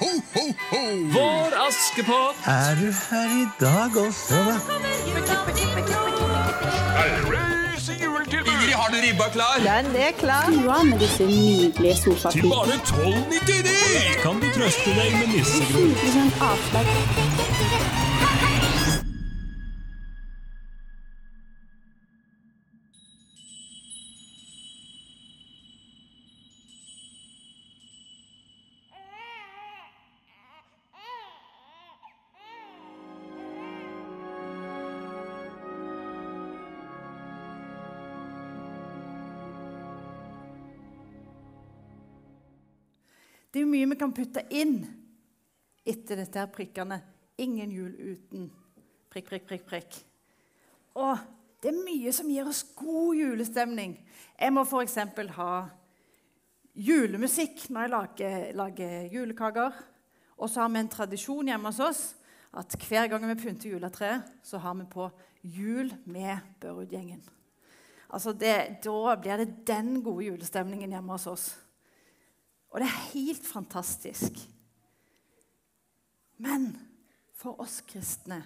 ho, ho, ho! Vår Askepott! Er du her i dag også, da? Ingrid, har du ribba klar? Den er klar. Stua med disse nydelige Til bare 12,99 kan du trøste deg med nissegrunn? 10 avslag. Det er jo mye vi kan putte inn etter dette her prikkene. Ingen jul uten prikk, prikk, prikk, prikk. Og det er mye som gir oss god julestemning. Jeg må f.eks. ha julemusikk når jeg lager, lager julekaker. Og så har vi en tradisjon hjemme hos oss at hver gang vi pynter juletreet, så har vi på 'Jul med Børud-gjengen'. Altså da blir det den gode julestemningen hjemme hos oss. Og det er helt fantastisk. Men for oss kristne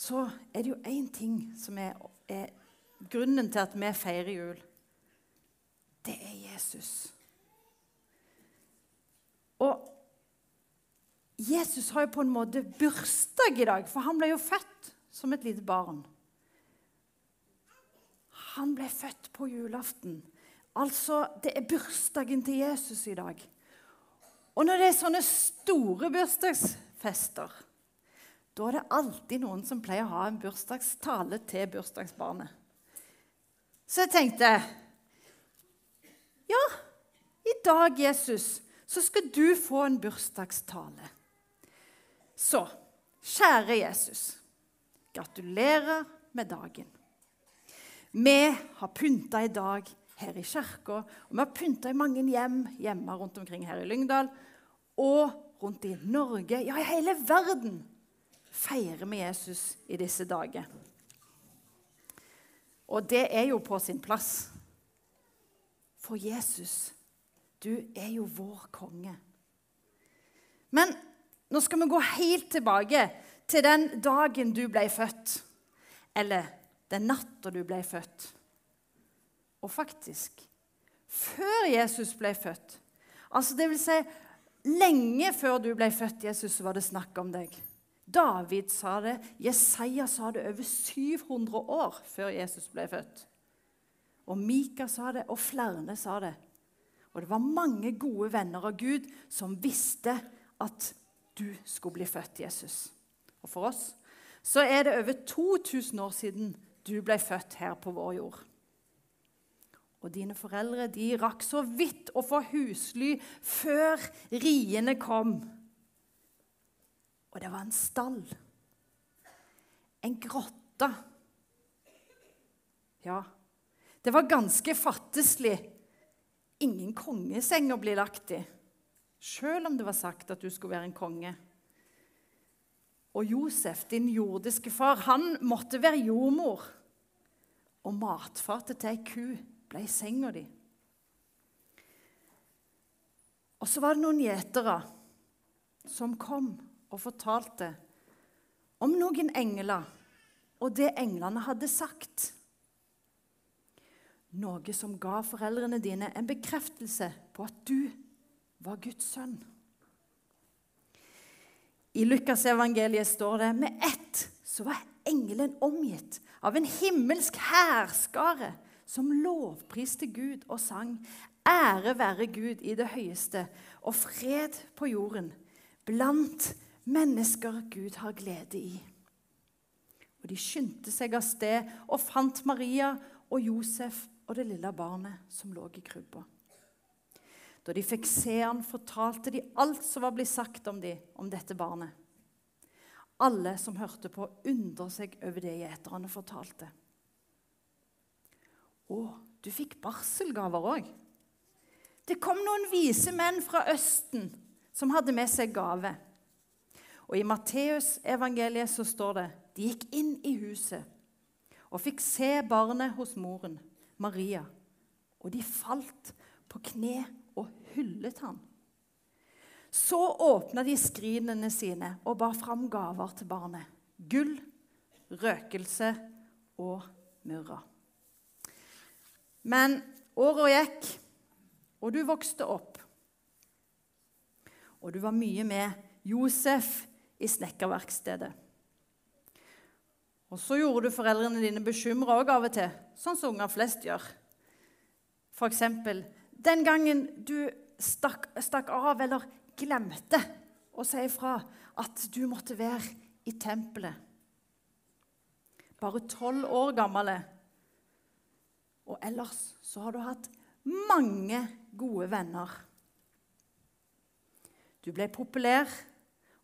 så er det jo én ting som er, er grunnen til at vi feirer jul. Det er Jesus. Og Jesus har jo på en måte bursdag i dag, for han ble jo født som et lite barn. Han ble født på julaften. Altså, det er bursdagen til Jesus i dag. Og når det er sånne store bursdagsfester, da er det alltid noen som pleier å ha en bursdagstale til bursdagsbarnet. Så jeg tenkte Ja, i dag, Jesus, så skal du få en bursdagstale. Så, kjære Jesus, gratulerer med dagen. Vi har pynta i dag her i kirka, og vi har pynta i mange hjem hjemme rundt omkring her i Lyngdal. Og rundt i Norge, ja, i hele verden, feirer vi Jesus i disse dager. Og det er jo på sin plass. For Jesus, du er jo vår konge. Men nå skal vi gå helt tilbake til den dagen du ble født. Eller den natta du ble født. Og faktisk før Jesus ble født. Altså det vil si, lenge før du ble født, Jesus, var det snakk om deg. David sa det, Jesaja sa det over 700 år før Jesus ble født. Og Mika sa det, og flere sa det. Og det var mange gode venner av Gud som visste at du skulle bli født, Jesus. Og for oss så er det over 2000 år siden du ble født her på vår jord. Og dine foreldre de rakk så vidt å få husly før riene kom. Og det var en stall. En grotte. Ja, det var ganske fatteslig. Ingen kongeseng å bli lagt i, sjøl om det var sagt at du skulle være en konge. Og Josef, din jordiske far, han måtte være jordmor. Og matfatet til ei ku ble i senga di. Og så var det noen gjetere som kom og fortalte om noen engler og det englene hadde sagt. Noe som ga foreldrene dine en bekreftelse på at du var Guds sønn. I Lukasevangeliet står det med ett så var engelen omgitt av en himmelsk hærskare som lovpriste Gud og sang Ære være Gud i det høyeste og fred på jorden blant mennesker Gud har glede i. Og De skyndte seg av sted og fant Maria og Josef og det lille barnet som lå i krybba. Da de fikk se han, fortalte de alt som var blitt sagt om dem, om dette barnet. Alle som hørte på, undret seg over det gjeterne fortalte. Å, du fikk barselgaver òg. Det kom noen vise menn fra Østen som hadde med seg gave. Og I Matteusevangeliet så står det de gikk inn i huset og fikk se barnet hos moren, Maria. Og de falt på kne og hyllet ham. Så åpna de skrinene sine og bar fram gaver til barnet. Gull, røkelse og myrra. Men åra gikk, og du vokste opp. Og du var mye med Josef i snekkerverkstedet. Og så gjorde du foreldrene dine bekymra òg av og til, sånn som unger flest gjør. Eksempel den gangen du stakk, stakk av eller glemte å si ifra at du måtte være i tempelet. Bare tolv år gammel. Og ellers så har du hatt mange gode venner. Du ble populær,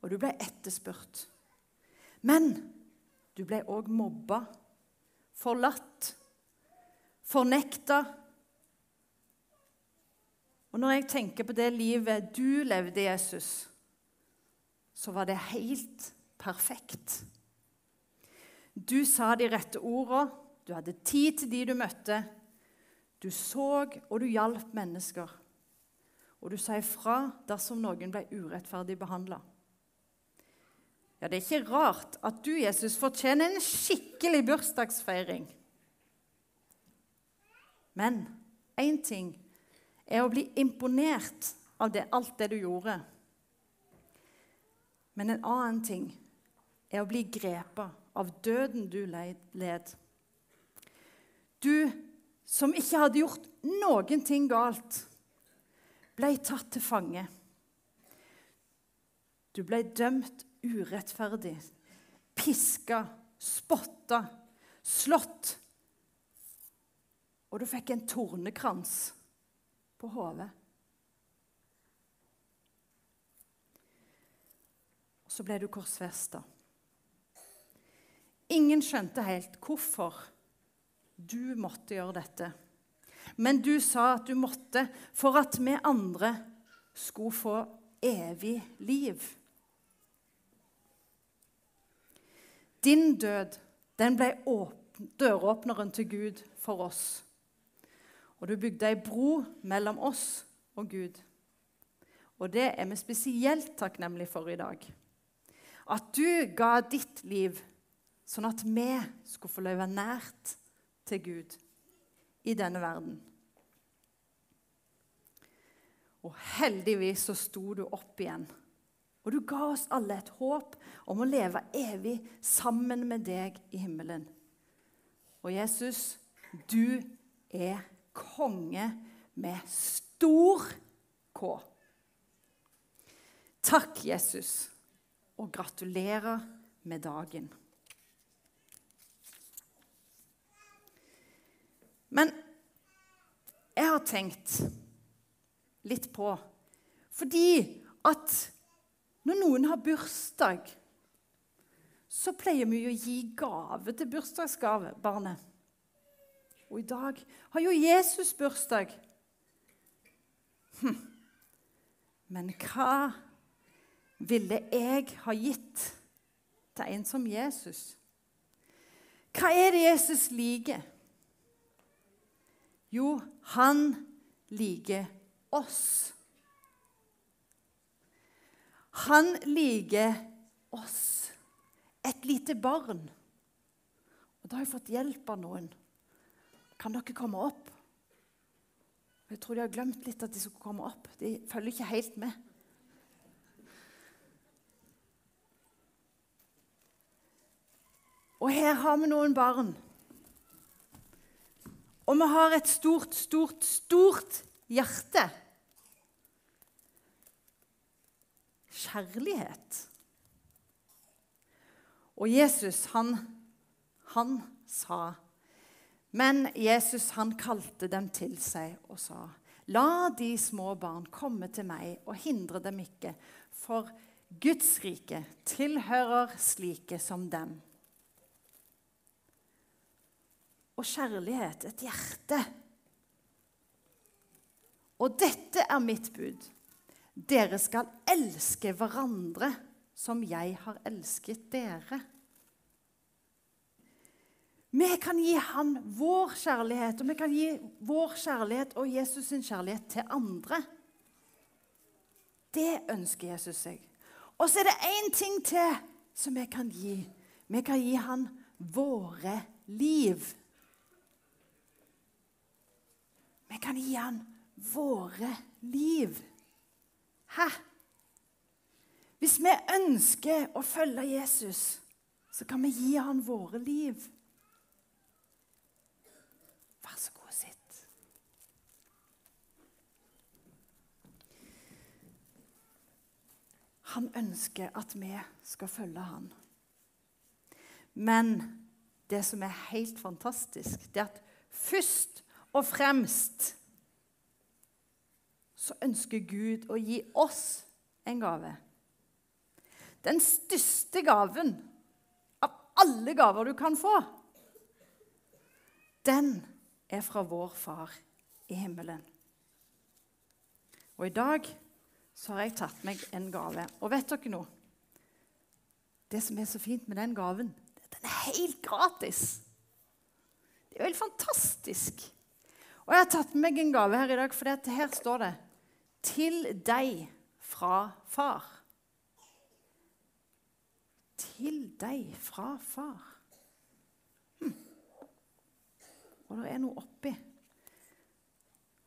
og du ble etterspurt. Men du ble òg mobba, forlatt, fornekta. Og når jeg tenker på det livet du levde, Jesus, så var det helt perfekt. Du sa de rette orda, du hadde tid til de du møtte. Du så og du hjalp mennesker. Og du sa ifra dersom noen ble urettferdig behandla. Ja, det er ikke rart at du, Jesus, fortjener en skikkelig bursdagsfeiring. Men én ting er å bli imponert av det, alt det du gjorde. Men en annen ting er å bli grepet av døden du led. Du som ikke hadde gjort noen ting galt, ble tatt til fange. Du ble dømt urettferdig, piska, spotta, slått. Og du fikk en tornekrans på hodet. Så ble du korsfesta. Ingen skjønte helt hvorfor du måtte gjøre dette. Men du sa at du måtte for at vi andre skulle få evig liv. Din død den ble døråpneren til Gud for oss. Og du bygde ei bro mellom oss og Gud. Og det er vi spesielt takknemlige for i dag. At du ga ditt liv sånn at vi skulle få leve nært til Gud i denne verden. Og heldigvis så sto du opp igjen og du ga oss alle et håp om å leve evig sammen med deg i himmelen. Og Jesus, du er konge med stor K. Takk, Jesus, og gratulerer med dagen. Men jeg har tenkt litt på Fordi at når noen har bursdag, så pleier vi å gi gave til bursdagsgavebarnet. Og i dag har jo Jesus bursdag. Hm. Men hva ville jeg ha gitt til en som Jesus? Hva er det Jesus liker? Jo, han liker oss. Han liker oss, et lite barn. Og Da har jeg fått hjelp av noen. Kan dere komme opp? Jeg tror de har glemt litt at de skulle komme opp. De følger ikke helt med. Og her har vi noen barn. Og vi har et stort, stort, stort hjerte. kjærlighet. Og Jesus, han, han sa Men Jesus, han kalte dem til seg og sa La de små barn komme til meg, og hindre dem ikke, for Guds rike tilhører slike som dem. Og kjærlighet, et hjerte. Og dette er mitt bud dere skal elske hverandre som jeg har elsket dere. Vi kan gi han vår kjærlighet, og vi kan gi vår kjærlighet og Jesus sin kjærlighet til andre. Det ønsker Jesus seg. Og så er det én ting til som vi kan gi. Vi kan gi han våre liv. Vi kan gi han våre liv. Hæ? Hvis vi ønsker å følge Jesus, så kan vi gi han våre liv. Vær så god, sitt. Han ønsker at vi skal følge han. Men det som er helt fantastisk, det er at først og fremst så ønsker Gud å gi oss en gave. Den største gaven av alle gaver du kan få, den er fra vår Far i himmelen. Og i dag så har jeg tatt meg en gave. Og vet dere noe? Det som er så fint med den gaven, den er helt gratis. Det er jo helt fantastisk. Og jeg har tatt med meg en gave her i dag, for her står det 'Til deg fra far'. Til deg fra far. Hm. Og det er noe oppi.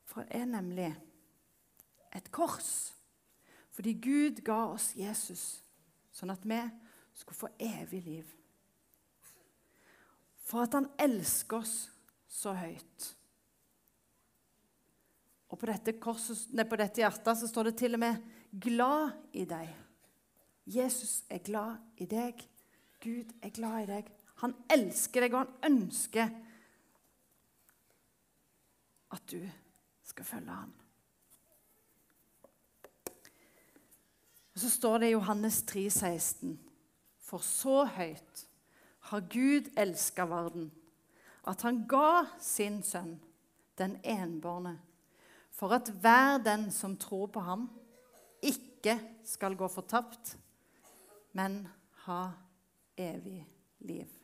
For det er nemlig et kors. Fordi Gud ga oss Jesus, sånn at vi skulle få evig liv. For at han elsker oss så høyt. Og på dette, korset, nei, på dette hjertet så står det til og med 'glad i deg'. Jesus er glad i deg. Gud er glad i deg. Han elsker deg, og han ønsker at du skal følge ham. Og Så står det i Johannes 3, 16, For så høyt har Gud elska verden, at han ga sin sønn, den enbårne, for at hver den som tror på ham, ikke skal gå fortapt, men ha evig liv.